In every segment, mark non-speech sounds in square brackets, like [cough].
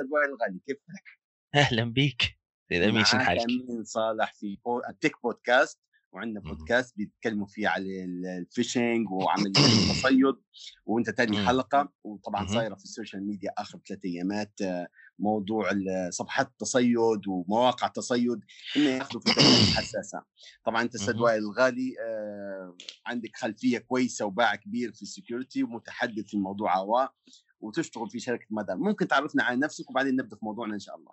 السلام عليكم أستاذ وائل الغالي كيف أهلا بيك سيد امين شن حالك؟ أمين صالح في بو... ال tech podcast وعندنا. بودكاست بيتكلموا فيه على ال- ال phishing وعمليه [coughs] التصيد وأنت تاني. حلقة وطبعا. صايرة في ال social media آخر ثلاث أيامات آه، موضوع صفحات التصيد ومواقع التصيد إنه ياخذوا في [coughs] حساسة طبعا أنت أستاذ. وائل الغالي آه، عندك خلفية كويسة وباع كبير في ال security ومتحدث في موضوع هواء وتشتغل في شركة مدار ممكن تعرفنا عن نفسك وبعدين نبدأ في موضوعنا إن شاء الله.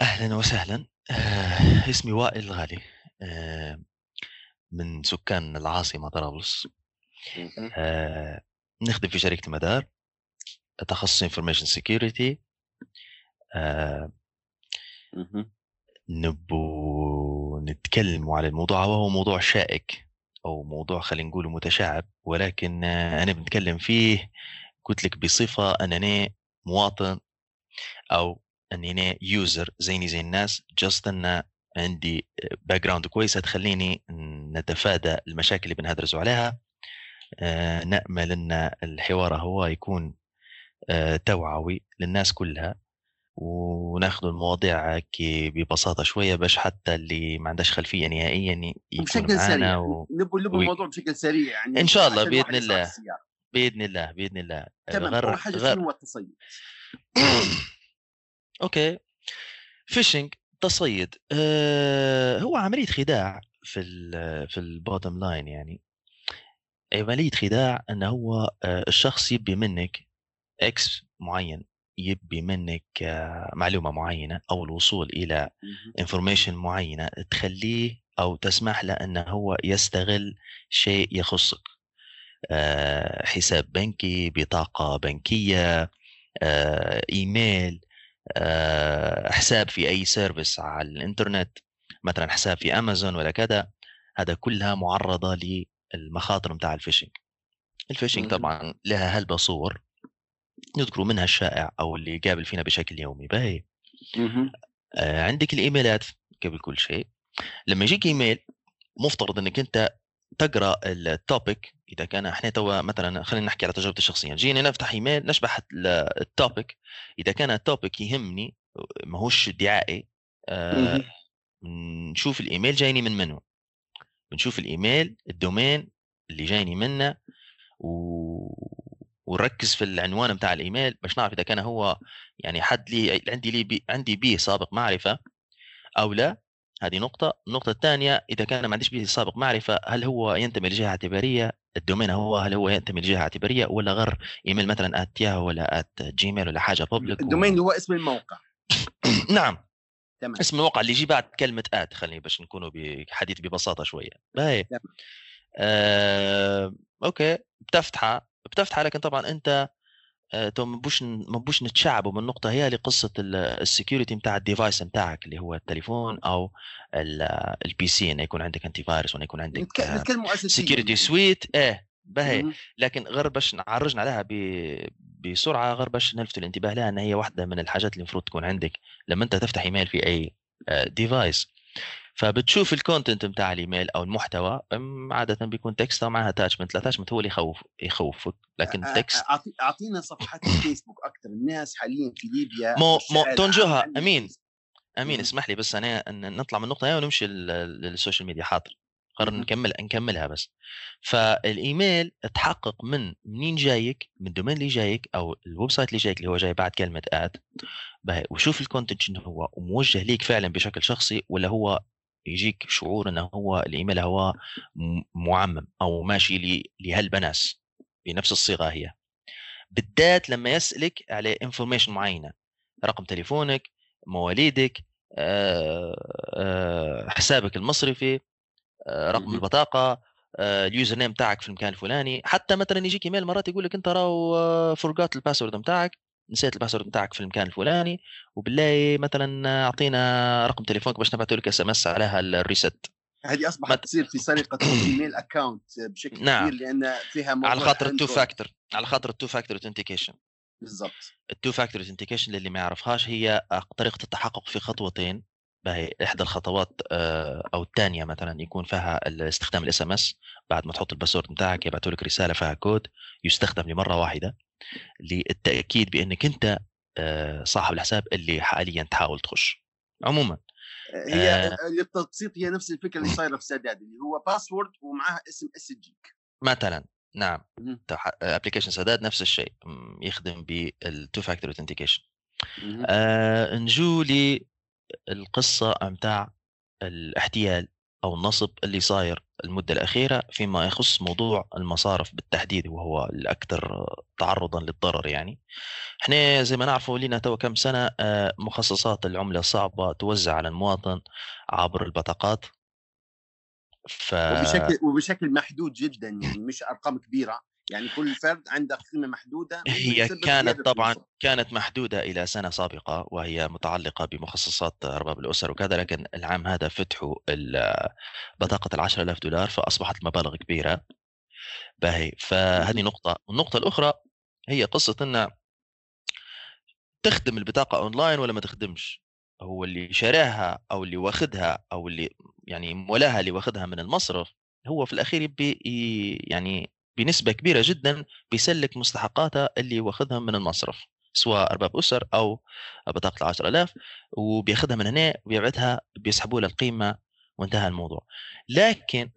أهلا وسهلا. آه، اسمي وائل الغالي آه، من سكان العاصمة طرابلس. آه، نخدم في شركة مدار. تخصص information security مهم. نبو نتكلم على الموضوع وهو موضوع شائك أو موضوع خلينا نقول متشعب ولكن آه، أنا بنتكلم فيه قلت لك بصفة أنني مواطن أو اني user زيني زي الناس just أن عندي background كويسه تخليني نتفادى المشاكل اللي بنهدرزوا عليها آه، نأمل أن الحوار هو يكون آه، توعوي للناس كلها وناخذ المواضيع هيك ببساطة شوية باش حتى اللي ما عندهاش خلفية نهائيا يكون وبشكل معنا سريع و... نبوا نبوا وي- الموضوع بشكل سريع يعني إن شاء الله، يسرع الله. بإذن الله بإذن الله. تمام غير اول حاجة غير شنو هو التصيد؟ [coughs] أوكي. phishing تصيد. أه هو عملية خداع في ال في ال bottom line يعني. عملية خداع انه هو آه، الشخص يبي منك X معين يبي منك آه، معلومة معينة أو الوصول إلى. information معينة تخليه أو تسمح له انه هو يستغل شيء يخصك. حساب بنكي بطاقة بنكية آه، إيميل آه، حساب في أي service على الإنترنت مثلا حساب في أمازون ولا كذا هذا كلها معرضة للمخاطر نتاع ال phishing ال phishing. طبعا لها هلبة صور نذكر منها الشائع أو اللي يقابل فينا بشكل يومي باهي. آه، عندك الإيميلات قبل كل شيء لما يجيك إيميل مفترض إنك أنت تقرأ ال topic إذا كان إحنا توا مثلا خلينا نحكي على تجربتي الشخصية. جيني نفتح إيميل نشبح ال- ال topic إذا كان ال topic يهمني ماهوش دعائي آه،. نشوف الإيميل جايني من منو؟ بنشوف ال email ال domain اللي جايني منه و... ونركز في العنوان بتاع الإيميل. باش نعرف إذا كان هو يعني حد لي عندي لي بي عندي بيه سابق معرفة أو لا. هذه نقطة، النقطة الثانية إذا كان ما عنديش به سابق معرفة هل هو ينتمي لجهة اعتبارية؟ ال domain هو هل هو ينتمي لجهة اعتبارية ولا غير إيميل مثلا at ياهو ولا at جيميل ولا حاجة public ال domain اللي هو اسم الموقع. [coughs] نعم. تمام. اسم الموقع اللي يجي بعد كلمة at خليني باش نكونوا بحديث ببساطة شوية. باهي. آه، okay. بتفتحها بتفتحها لكن طبعا أنت تو ما بوش ما بوش نتشعبوا من النقطة هي لقصة ال security بتاع ال device بتاعك اللي هو التليفون أو ال PC إنه يكون عندك انتي antivirus وإنه يكون عندك اساسيا security suite إيه باهي. لكن غير باش نعرجنا عليها ب- بسرعة غير باش نلفت الانتباه لها إن هي واحدة من الحاجات اللي المفروض تكون عندك لما أنت تفتح إيميل في أي device فبتشوف ال content بتاع الإيميل أو المحتوى عادة بيكون text أو معها attachment ال attachment هو اللي يخوف يخوفك لكن text أعطينا صفحات الفيسبوك أكثر الناس حاليا في ليبيا مو- مو- تونجوها،. فيسبوك. أمين مم. اسمح لي بس أنا ان نطلع من النقطة هي ونمشي لل- لل social media حاضر قرر. نكمل نكملها بس فالإيميل تحقق من منين جايك من ال domain اللي جايك أو ال website اللي جايك اللي هو جاي بعد كلمة at وشوف ال content شنو هو وموجه ليك فعلا بشكل شخصي ولا هو يجيك شعور انه هو الإيميل هو معمم أو ماشي لهلبة ناس بنفس الصيغة هي بالذات لما يسألك على information معينة رقم تليفونك مواليدك حسابك المصرفي رقم. البطاقة ال username بتاعك في المكان الفلاني حتى مثلا يجيك إيميل مرات يقول لك أنت راهو فرقات ال password بتاعك نسيت ال password بتاعك في المكان الفلاني وبالله مثلا أعطينا رقم تليفونك باش نبعث لك SMS عليها ال reset هذه أصبحت مت- تصير في سرقة [coughs] ال email account بشكل نعم. كبير لأن فيها على خاطر ال two. factor على خاطر ال two factor authentication بالضبط ال two factor authentication للي ما يعرفهاش هي طريقة التحقق في خطوتين باهي إحدى الخطوات آه، أو الثانية مثلا يكون فيها استخدام ال SMS. بعد ما تحط ال password بتاعك يبعثوا لك رسالة فيها كود يستخدم لمرة واحدة للتأكيد بإنك أنت آه، صاحب الحساب اللي حاليا تحاول تخش. عموما هي آه. للتبسيط هي نفس الفكرة اللي صايرة في سداد اللي هو password ومعها اسم إس جيك مثلا نعم. application سداد نفس الشيء يخدم بال two factor authentication نجو للقصه متاع الاحتيال أو النصب اللي صاير المدة الأخيرة فيما يخص موضوع المصارف بالتحديد وهو الأكثر تعرضا للضرر يعني. إحنا زي ما نعرفوا لنا تو كم سنة آه، مخصصات العملة الصعبة توزع على المواطن عبر البطاقات. ف... وبشكل وبشكل محدود جدا يعني مش أرقام كبيرة. يعني كل فرد عنده قيمه محدودة هي كانت طبعا كانت محدودة إلى سنة سابقة وهي متعلقة بمخصصات ارباب الأسر وكذا لكن العام هذا فتحوا بطاقة ال 10000 دولار فأصبحت المبالغ كبيرة. باهي. فهذه نقطة. النقطة الأخرى هي قصة إن تخدم البطاقة أونلاين ولا ما تخدمش؟ هو اللي شراها أو اللي واخدها أو اللي يعني مولاها اللي واخدها من المصرف هو في الأخير يبي يعني بنسبة كبيرة جدا بيسلك مستحقاته اللي واخذها من المصرف. سواء أرباب أسر أو بطاقة العشرة آلاف وبياخذها من هنا وبيبعتها بيسحبوا له القيمة وانتهى الموضوع. لكن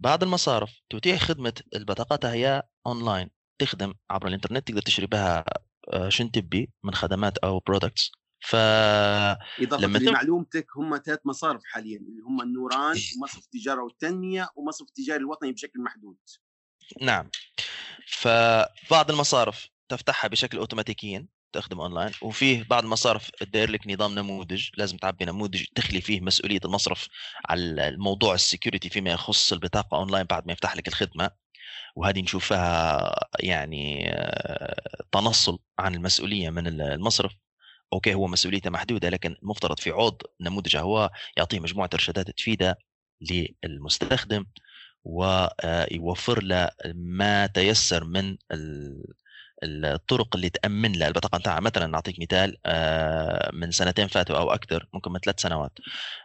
بعض المصارف تتيح خدمة البطاقات هي أونلاين تخدم عبر الإنترنت تقدر تشتري بها آه، شن تبي من خدمات أو products ف إضافة لما لمعلومتك هم ثلاث مصارف حاليا اللي هم النوران ومصرف التجاره والتنمية ومصرف التجاري الوطني بشكل محدود. نعم. فبعض المصارف تفتحها بشكل أوتوماتيكيا تخدم أونلاين وفيه بعض المصارف تدير لك نظام نموذج لازم تعبي نموذج تخلي فيه مسؤولية المصرف على الموضوع ال security فيما يخص البطاقة أونلاين بعد ما يفتح لك الخدمة. وهذه نشوفها يعني آه، تنصل عن المسؤولية من المصرف. okay هو مسؤوليته محدودة لكن المفترض في عوض نموذج هو يعطيه مجموعة إرشادات تفيدة للمستخدم ويوفر له ما تيسر من الطرق اللي تأمن له البطاقة نتاعها. مثلا نعطيك مثال آه، من سنتين فاتوا أو أكثر ممكن من ثلاث سنوات.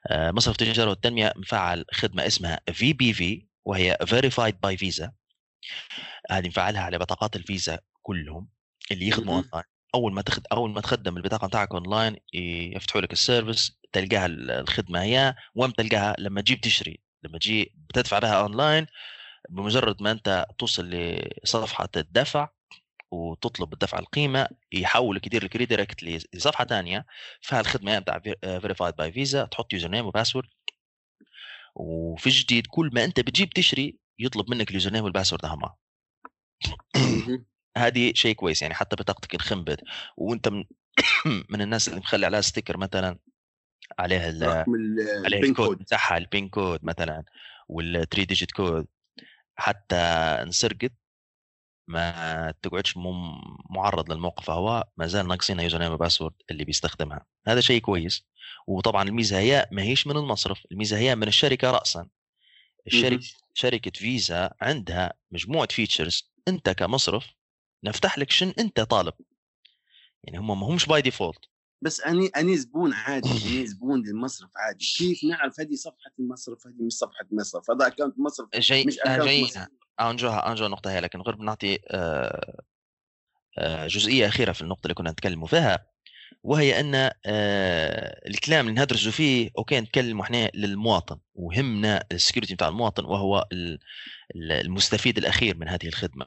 آه، مصرف التجارة والتنمية مفعل خدمة اسمها VBV وهي Verified by Visa هذه مفعلها على بطاقات الفيزا كلهم اللي يخدموا اونلاين أول ما تخد أول ما تخدم البطاقة نتاعك اونلاين يفتحوا لك ال service تلقاها الخدمة هي وين تلقاها لما تجيب تشتري. لما تجي بتدفع بها اونلاين بمجرد ما أنت توصل لصفحة الدفع وتطلب الدفع القيمة يحولك يدير لك redirect لصفحة ثانية فيها الخدمه بتاع Verified by Visa تحط username و password وفي الجديد كل ما أنت بتجيب تشتري يطلب منك ال username وال password هما. [coughs] هذه شيء كويس يعني حتى بطاقتك انخنبت وأنت من, [coughs] من الناس اللي مخلي عليها sticker مثلا عليها عليها الكود بتاعها ال PIN code مثلا وال3 digit code حتى انسرقت ما تقعدش معرض للموقف هو ما زال ناقصين username و password اللي بيستخدمها. هذا شيء كويس. وطبعا الميزة هي ما هيش من المصرف الميزة هي من الشركة راسا. الشركة شركة فيزا عندها مجموعة features أنت كمصرف نفتح لك شن أنت طالب. يعني هم ما همش by default بس أني أني زبون عادي أني زبون للمصرف عادي. كيف نعرف هذه صفحة المصرف؟ هذه مش صفحة المصرف هذا account مصرف جاي مش account جاي. مصرف. نجوها نجو النقطه هي لكن غير بنعطي آه، آه، جزئية أخيرة في النقطة اللي كنا نتكلموا فيها وهي أن آه، الكلام اللي نهدرجوا فيه okay نتكلموا إحنا للمواطن. وهمنا ال security بتاع المواطن وهو المستفيد الأخير من هذه الخدمة.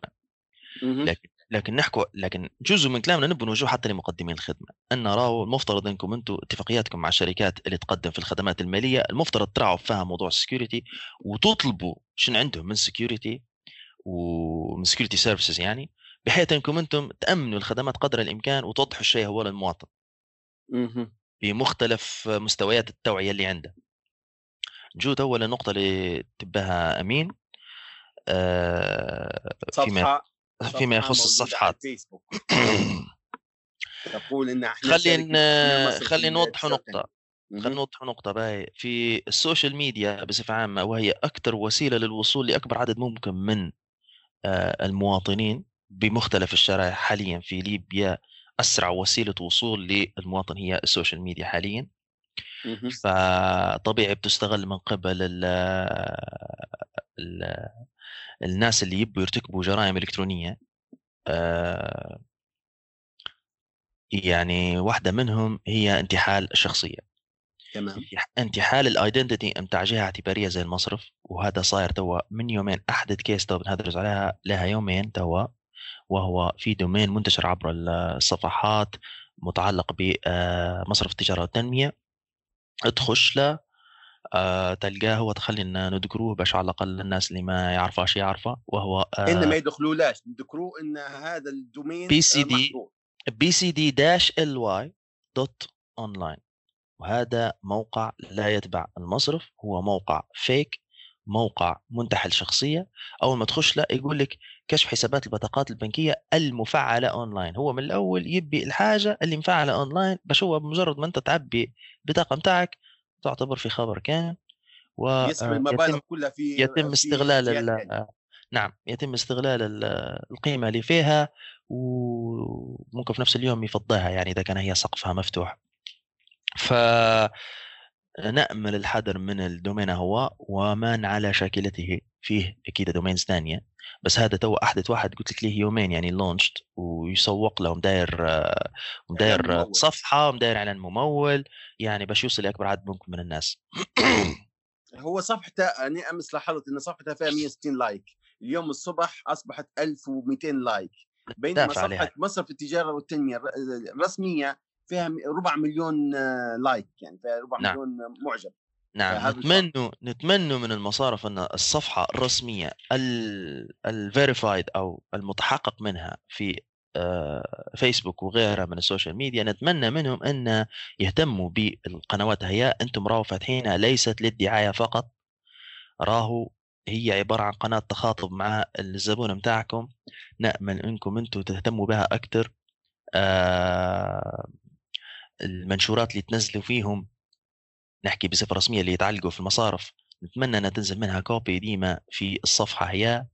لكن لكن نحكوا لكن جزء من كلامنا نبغى نوجهه حتى لمقدمين الخدمة. أن راهو المفترض أنكم أنتم اتفاقياتكم مع الشركات اللي تقدم في الخدمات المالية المفترض تراعوا فيها موضوع ال security وتطلبوا شنو عندهم من security ومن security services يعني بحيث أنكم أنتم تأمنوا الخدمات قدر الإمكان وتوضحوا الشيء هو للمواطن. بمختلف مستويات التوعية اللي عنده. نجو لأول النقطه اللي تبها أمين. آه فيما فيما يخص الصفحات. [coughs] تقول إن إحنا خلينا خلينا نوضح نقطة. خلينا نوضح نقطة باي في ال social media بصفة عامة وهي أكثر وسيلة للوصول لأكبر عدد ممكن من آه، المواطنين بمختلف الشرائح حاليا في ليبيا. أسرع وسيلة وصول للمواطن هي ال social media حاليا. فطبيعي بتستغل من قبل ال ال الناس اللي يبوا يرتكبوا جرائم إلكترونية آه يعني واحدة منهم هي انتحال الشخصيه تمام. انتحال ال identity نتاع جهة اعتبارية زي المصرف وهذا صاير توا من يومين. أحدث case توا بنهدرز عليها لها يومين توا وهو في domain منتشر عبر الصفحات متعلق بمصرف التجارة والتنمية. تخش له آه، تلقاه هو تخلينا نذكروه باش على الأقل الناس اللي ما يعرفاش يعرفه وهو آه إن ما يدخلولاش نذكروه إن هذا ال domain BCD BCD dash LY dot online وهذا موقع لا يتبع المصرف هو موقع fake موقع منتحل شخصية. أول ما تخش لا يقول لك كشف حسابات البطاقات البنكية المفعلة اونلاين هو من الأول يبي الحاجة اللي مفعلة اونلاين باش هو بمجرد ما أنت تعبي البطاقه نتاعك تعتبر في خبر كامل و يسحب آه، المبالغ كلها في يتم استغلال آه، نعم يتم استغلال القيمة اللي فيها وممكن في نفس اليوم يفضيها يعني إذا كان هي سقفها مفتوح. ف نأمل الحذر من ال domain هو ومن على شاكلته. فيه أكيد domains ثانية. بس هذا تو أحدث واحد قلت لك ليه يومين يعني launched ويسوق له مداير مداير صفحة مداير إعلان ممول يعني باش يوصل لأكبر عدد ممكن من الناس. [clears throat] هو صفحته أنا أمس لاحظت أن صفحته فيها 160 like. اليوم الصبح أصبحت 1200 like. بينما صفحة مصرف التجارة والتنمية الرسمية فيها ربع مليون like يعني فيها ربع نعم. مليون معجب. نعم. نتمنى نتمنى من المصارف أن الصفحة الرسمية ال verified أو المتحقق منها في فيسبوك وغيرها من ال social media نتمنى منهم أن يهتموا بالقنوات. هي أنتم راهو فاتحينها ليست للدعاية فقط. راهو هي عبارة عن قناة تخاطب مع الزبون بتاعكم نأمل أنكم أنتم تهتموا بها أكثر المنشورات اللي تنزلوا فيهم نحكي بصفة رسمية اللي يتعلقوا في المصارف نتمنى إنها تنزل منها copy ديما في الصفحة هي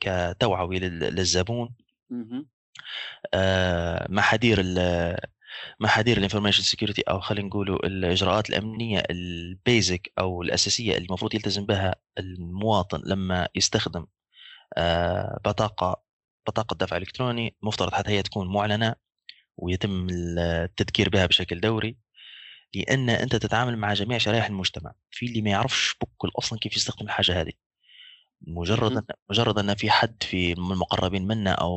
كتوعوي للزبون. آه محاذير محاذير ال information security أو خلينا نقولوا الإجراءات الأمنية ال basic أو الأساسية اللي المفروض يلتزم بها المواطن لما يستخدم آه بطاقة بطاقة دفع إلكتروني مفترض حتى هي تكون معلنة. ويتم التذكير بها بشكل دوري لأن أنت تتعامل مع جميع شرائح المجتمع. في اللي ما يعرفش بكل أصلا كيف يستخدم الحاجة هذه. مجرد أن مجرد أن في حد في من المقربين منا أو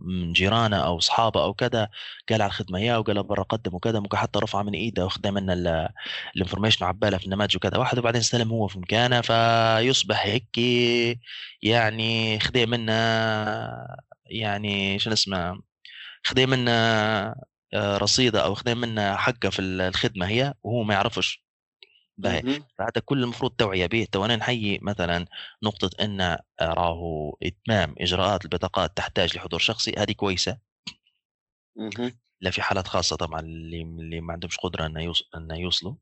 من جيرانه أو أصحابه أو كذا قال على الخدمة يا وقال برا قدم وكذا ممكن حتى رفع من إيده واخذ منا الانفورميشن وعباله في النماذج وكذا. واحد وبعدين استلم هو في مكانه فيصبح هيك يعني خذ منا يعني شو اسمه خذ منا آه، رصيدة أو خذ منا حقة في الخدمة هي وهو ما يعرفش. باهي فهذا كل المفروض توعية به. تو أنا نحيي مثلا نقطة إن راهو إتمام إجراءات البطاقات تحتاج لحضور شخصي هذه كويسة. لا في حالات خاصة طبعا اللي اللي ما عندهمش قدرة ان يوص... ان يوصلوا.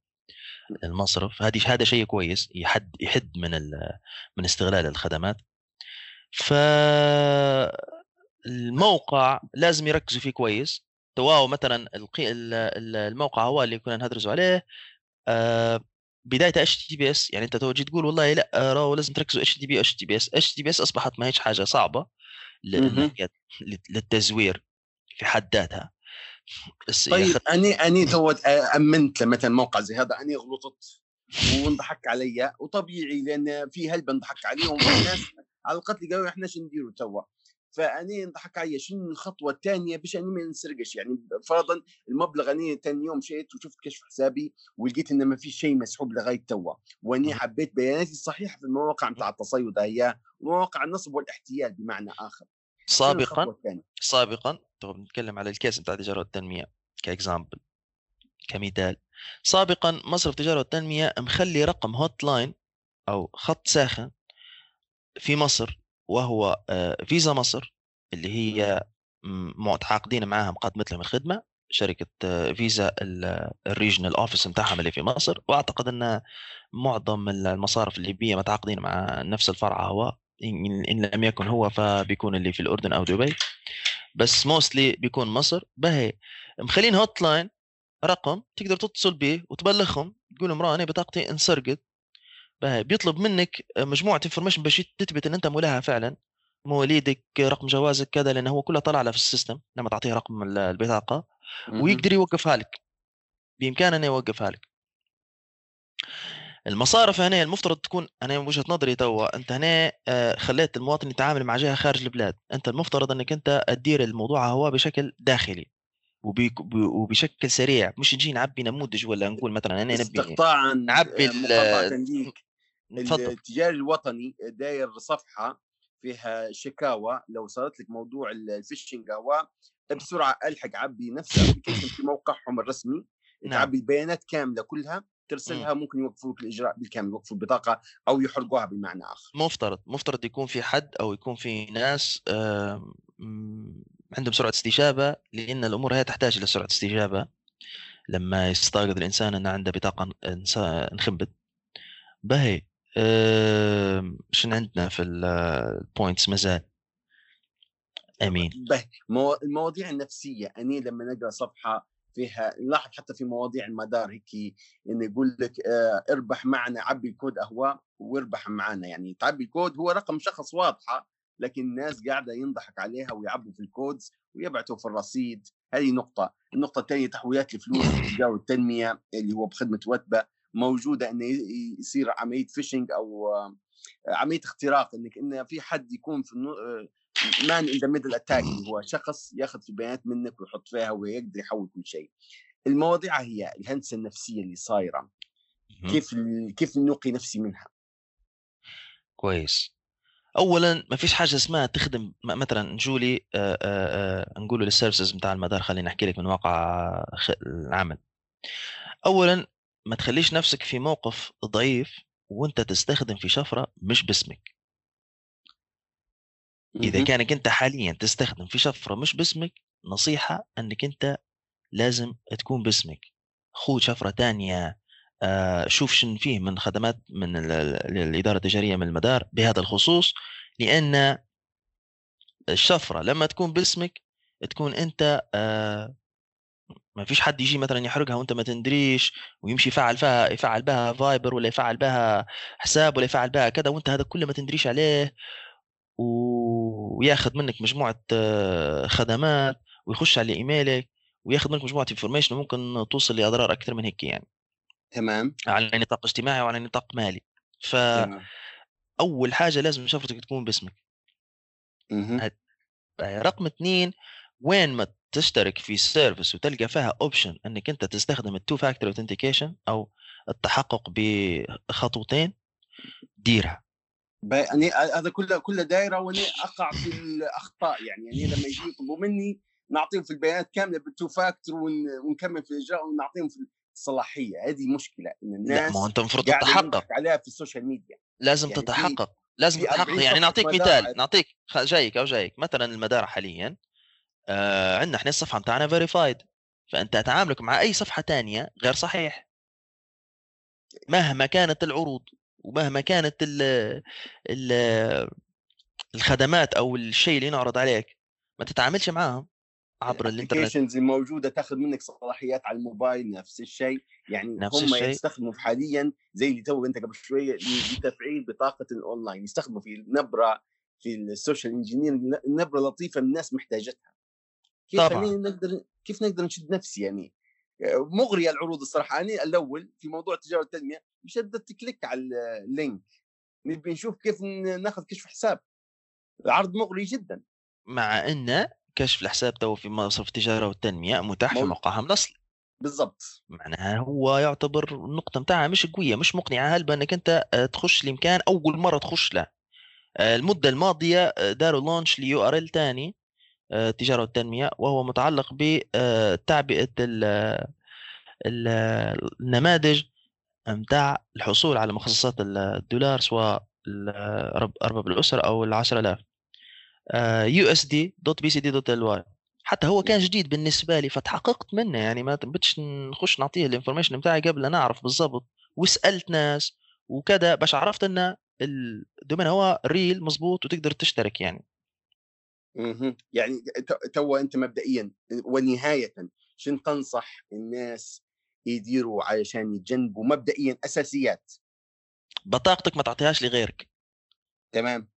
المصرف هذه هذا شيء كويس يحد يحد من ال... من استغلال الخدمات. ف الموقع لازم يركزوا فيه كويس. توا مثلا الموقع هو اللي كنا ندرسوا عليه. آه، بدايته HTTPS يعني أنت توجي تقول والله لا راهو لازم تركزوا اتش تي بي اتش تي بي اس اتش تي بي اس أصبحت ما هيش حاجة صعبة للتزوير في حد ذاتها. طيب أني أني تو أمنت مثلا موقع زي هذا أني غلطت وانضحك علي وطبيعي لأن في هلبة انضحك عليهم الناس على القتل قالوا إحنا شو نديروا توا. فأني انضحك علي شنو الخطوة الثانية باش أني ما نسرقش؟ يعني فرضا المبلغ أني ثاني يوم شيت وشفت كشف حسابي ولقيت انه ما في شيء مسحوب لغاية توا وأني عبيت بياناتي الصحيحة في المواقع نتاع التصيد هي ومواقع النصب والاحتيال بمعنى آخر. سابقا سابقا تو بنتكلم على ال case بتاع التجاره والتنميه ك example كمثال. سابقا مصرف التجاره والتنميه مخلي رقم hotline أو خط ساخن في مصر وهو آه، فيزا مصر اللي هي متعاقدين معاها مقدمه لهم الخدمة شركة آه، فيزا ال regional office بتاعهم اللي في مصر وأعتقد إن معظم المصارف الليبية متعاقدين مع نفس الفرع هو إن لم يكن هو فبيكون اللي في الأردن أو دبي. بس mostly بيكون مصر. باهي مخلين hotline رقم تقدر تتصل به وتبلغهم تقول لهم أنا بطاقتي انسرقت. بيطلب منك مجموعة information باش تثبت إن أنت مولاها فعلا. مواليدك رقم جوازك كذا لأنه هو كله طلع له في ال system. لما تعطيه رقم البطاقة ويقدر يوقفها لك. بإمكانه إنه يوقفها لك. المصارف هنا المفترض تكون أنا وجهة نظري توا أنت هنا آه، خليت المواطن يتعامل مع جهة خارج البلاد. أنت المفترض إنك أنت تدير الموضوع هو بشكل داخلي. وبشكل سريع. مش نجي نعبي نموذج ولا نقول مثلا أنا نبي استقطاعا نعبي التجاري الوطني داير صفحة فيها شكاوى لو صارت لك موضوع ال phishing هو بسرعة ألحق عبي نفس ال application في موقعهم الرسمي نعم. تعبي البيانات كاملة كلها ترسلها ممكن يوقفوا لك الإجراء بالكامل يوقفوا البطاقه أو يحرقوها بمعنى آخر. مفترض مفترض يكون في حد أو يكون في ناس عندهم سرعه استجابة لأن الأمور هي تحتاج إلى سرعة استجابة. لما يستيقظ الإنسان انه عنده بطاقة إنخبت. باهي. شنو عندنا في البوينتس مازال. أمين. المواضيع النفسية. أني لما نقرأ صفحة فيها نلاحظ حتى في مواضيع المدار هيك انه يقول لك آه، اربح معنا عبي الكود اهواء واربح معنا. يعني تعبي الكود هو رقم شخص واضحة لكن الناس قاعدة ينضحك عليها ويعبوا في الكودز ويبعثوا في الرصيد. هذه نقطة، النقطة الثانية تحويلات الفلوس [coughs] تجاه التنمية اللي هو بخدمة وتبة موجودة إنه يصير عملية فيشنج أو آه، عملية اختراق إنك إنه في حد يكون في man in the middle attack هو شخص ياخذ في بيانات منك ويحط فيها ويقدر يحول كل شيء. المواضيع هي الهندسة النفسية اللي صايرة. كيف كيف نقي نفسي منها؟ كويس. اولا ما فيش حاجة اسمها تخدم مثلا جولي نقول لل services بتاع المدار خليني أحكي لك من واقع العمل. اولا ما تخليش نفسك في موقف ضعيف وانت تستخدم في شفرة مش باسمك. إذا كانك انت حاليا تستخدم في شفرة مش باسمك نصيحة إنك انت لازم تكون باسمك. خذ شفرة ثانية آه شوف شن فيه من خدمات من الإدارة التجارية من المدار بهذا الخصوص لأن الشفرة لما تكون باسمك تكون أنت آه ما فيش حد يجي مثلا يحرقها وأنت ما تندريش ويمشي يفعل فيها يفعل بها فايبر ولا يفعل بها حساب ولا يفعل بها كذا وأنت هذا كله ما تندريش عليه. وياخذ منك مجموعة آه، خدمات ويخش على إيميلك وياخذ منك مجموعة information وممكن توصل لأضرار أكثر من هيك يعني. تمام. على نطاق اجتماعي وعلى نطاق مالي. ف أول حاجة لازم شفرتك تكون باسمك. رقم اثنين وين ما تشترك في service وتلقى فيها option إنك أنت تستخدم ال two factor authentication أو التحقق بخطوتين ديرها. يعني هذا كله كله دايرة وأنا أقع في الأخطاء يعني يعني لما يجي يطلبوا مني نعطيهم في البيانات كاملة بال two factor ونكمل في الاجراء ونعطيهم في الصلاحية. هذه مشكلة إن الناس لا ما أنت المفروض تتحقق. عليها في ال social media. لازم يعني تتحقق لازم تتحقق. يعني نعطيك مثال نعطيك جايك أو جايك مثلا المدار حاليا آه عندنا إحنا الصفحة بتاعنا verified فأنت تعاملك مع أي صفحة ثانية غير صحيح. مهما كانت العروض ومهما كانت ال ال الخدمات أو الشيء اللي ينعرض عليك ما تتعاملش معاهم عبر الإنترنت. الموجوده تاخذ منك صلاحيات على الموبايل نفس الشيء. يعني نفس هم الشيء. يستخدموا حاليا زي اللي تو أنت قبل شوية لتفعيل بطاقة الاونلاين يستخدموا في نبرة في ال social engineering نبرة لطيفة الناس محتاجتها. كيف طبعا. نقدر كيف نقدر نشد نفسي يعني؟ مغريه العروض الصراحة. أنا الأول في موضوع التجارة والتنميه شدت click على ال link نبي نشوف كيف ناخذ كشف حساب. العرض مغري جدا. مع أن كشف الحساب تو في مصرف التجارة والتنمية متاح في موقعهم الاصلي بالضبط. معناها هو يعتبر النقطه متاعها مش قوية مش مقنعة. هل بأنك أنت آه، تخش الإمكان أول مرة تخش له. آه، المدة الماضية آه، داروا launch ل URL ثاني التجاره والتنمية وهو متعلق بتعبئه النماذج متاع الحصول على مخصصات الدولار سواء أرباب الأسرة أو ال 10000 يو اس دي دوت بي سي دي دوت ال واي حتى هو كان جديد بالنسبة لي فتحققت منه يعني ما بدش نخش نعطيه ال information بتاعي قبل لا نعرف بالضبط وسألت ناس وكذا باش عرفت إن الدومين هو real مزبوط وتقدر تشترك يعني. أها يعني تو أنت مبدئيا ونهاية شن تنصح الناس يديروا علشان يتجنبوا مبدئيا أساسيات؟ بطاقتك ما تعطيهاش لغيرك. تمام.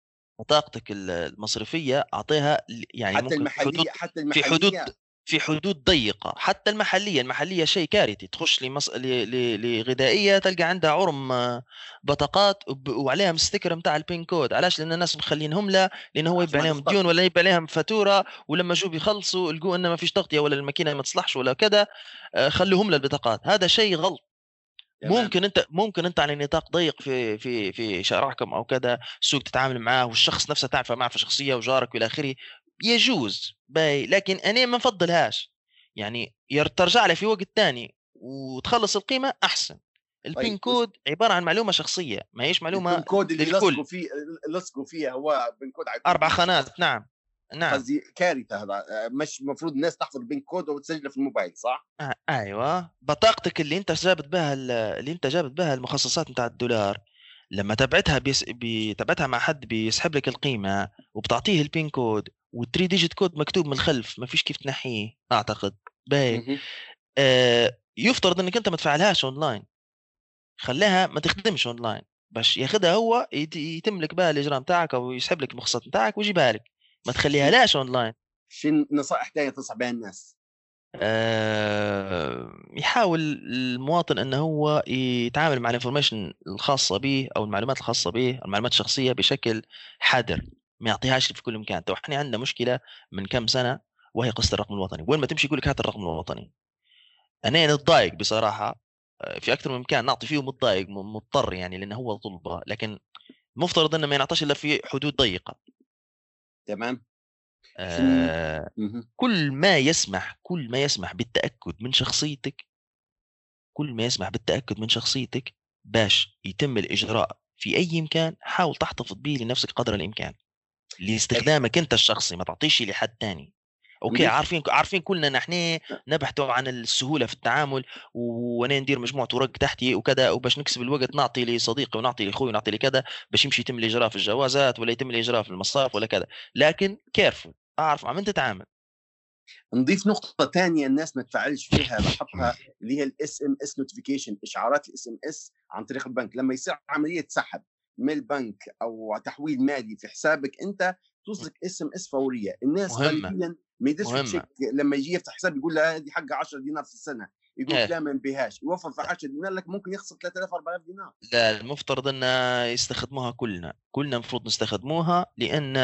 بطاقتك المصرفية أعطيها يعني حتى المحلية حتى المحليه في حدود في حدود ضيقة حتى المحلية المحلية شيء كارثي تخش لمص... ل... ل... لغذائية تلقى عندها عرم آه، بطاقات وب... وعليها ستيكر نتاع ال PIN code. علاش؟ لأن الناس مخلينهم لا لأن هو يبيع عليهم ديون ولا يبيع عليهم فاتورة ولما جو بيخلصوا لقوا إنه ما فيش تغطية ولا الماكينة ما تصلحش ولا كذا آه، خلوهم للبطاقات هذا شيء غلط. ممكن أنت ممكن أنت على نطاق ضيق في في في شارعكم أو كذا سوق تتعامل معاه والشخص نفسه تعرفه معرفة شخصية وجارك والى آخره. يجوز باهي لكن أنا ما نفضلهاش. يعني ترجع لي في وقت ثاني وتخلص القيمة أحسن. ال PIN طيب كود عبارة عن معلومة شخصية ما هيش معلومة ال PIN code اللي لصقوا فيه لصقوا فيها هو PIN code أربع خانات نعم نعم. قصدي كارثة هذا مش المفروض الناس تحفظ ال PIN code وتسجله في الموبايل صح؟ آه أيوه. بطاقتك اللي أنت جابت بها اللي أنت جابت بها المخصصات نتاع الدولار لما تبعتها بيس... بي... تبعتها مع حد بيسحب لك القيمة وبتعطيه ال PIN code وال three digit code مكتوب من الخلف ما فيش كيف تنحيه أعتقد. باهي آه يفترض إنك أنت ما تفعلهاش اونلاين خليها ما تخدمش اونلاين باش ياخذها هو يتم لك بها الاجراء بتاعك أو يسحب لك المخصصات بتاعك ويجيبها لك. ما تخليها لاش اونلاين شو نصائح ثانية تنصح بها الناس؟ آه يحاول المواطن إنه هو يتعامل مع ال information الخاصة به أو المعلومات الخاصة به المعلومات الشخصية بشكل حذر. ما يعطيهاش في كل مكان. تو إحنا عندنا مشكلة من كم سنة وهي قصة الرقم الوطني. وين ما تمشي يقول لك هات الرقم الوطني. أنا نتضايق بصراحة آه، في أكثر من مكان نعطي فيه متضايق مضطر يعني لأنه هو طلبة. لكن مفترض إنه ما ينعطاش إلا في حدود ضيقة. تمام. آه كل ما يسمح كل ما يسمح بالتأكد من شخصيتك كل ما يسمح بالتأكد من شخصيتك باش يتم الإجراء في أي مكان حاول تحتفظ به لنفسك قدر الإمكان. لاستخدامك انت الشخصي ما تعطيش لحد ثاني okay عارفين عارفين كلنا نحن نبحثوا عن السهولة في التعامل وأنا ندير مجموعة ورق تحتي وكذا وباش نكسب الوقت نعطي لصديقي ونعطي لأخوي ونعطي لكذا باش يمشي يتم الإجراء في الجوازات ولا يتم الإجراء في المصارف ولا كذا. لكن careful أعرف عم تتعامل. نضيف نقطة ثانية الناس ما تفعلش فيها لاحظها اللي هي ال SMS notification إشعارات ال SMS عن طريق البنك. لما يصير عملية سحب من البنك أو تحويل مالي في حسابك أنت توصلك SMS فورية. الناس غالبا ما تشيّك لما يجي يفتح حساب يقول له هذه حق 10 دينار في السنة يقول إيه. لا ما نبيهاش يوفر في 10 دينار لك ممكن يخسر 3000 4000 دينار. لا المفترض إن يستخدموها كلنا كلنا المفروض نستخدموها لأن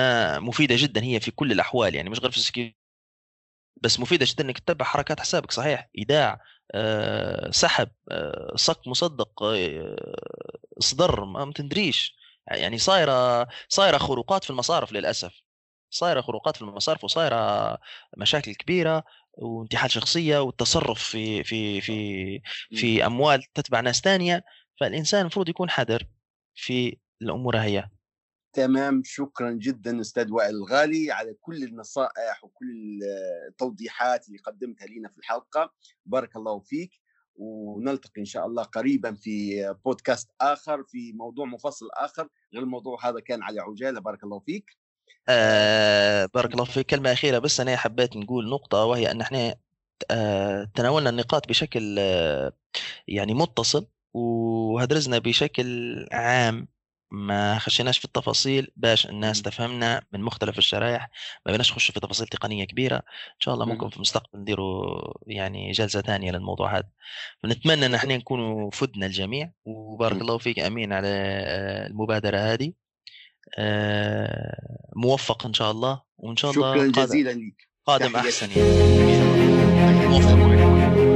مفيدة جدا هي في كل الأحوال يعني مش غير في ال security. بس مفيدة جدا إنك تتبع حركات حسابك صحيح؟ إيداع سحب أه، صك مصدق أه، اصدر ما تندريش يعني صايرة صايرة خروقات في المصارف للأسف. صايرة خروقات في المصارف وصايرة مشاكل كبيرة وانتحال شخصية والتصرف في في في في أموال تتبع ناس ثانية فالإنسان المفروض يكون حذر في الأمور هي. تمام شكرا جدا أستاذ وائل الغالي على كل النصائح وكل التوضيحات اللي قدمتها لنا في الحلقة بارك الله فيك. ونلتقي إن شاء الله قريبا في بودكاست آخر في موضوع مفصل آخر غير الموضوع هذا كان على عجالة. بارك الله فيك. آه بارك الله فيك. كلمة أخيرة بس أنا حبيت نقول نقطة وهي أن إحنا آه تناولنا النقاط بشكل آه يعني متصل وهدرزنا بشكل عام. ما خشيناش في التفاصيل باش الناس تفهمنا من مختلف الشرائح ما بيناش نخش في تفاصيل تقنية كبيرة. إن شاء الله ممكن في المستقبل نديروا يعني جلسة ثانية للموضوع هذا. فنتمنى إن إحنا نكونوا فدنا الجميع وبارك الله فيك أمين على المبادرة هذه. آه، موفق إن شاء الله وإن شاء الله شكرا جزيلا لك قادم أحسن يعني. موفق.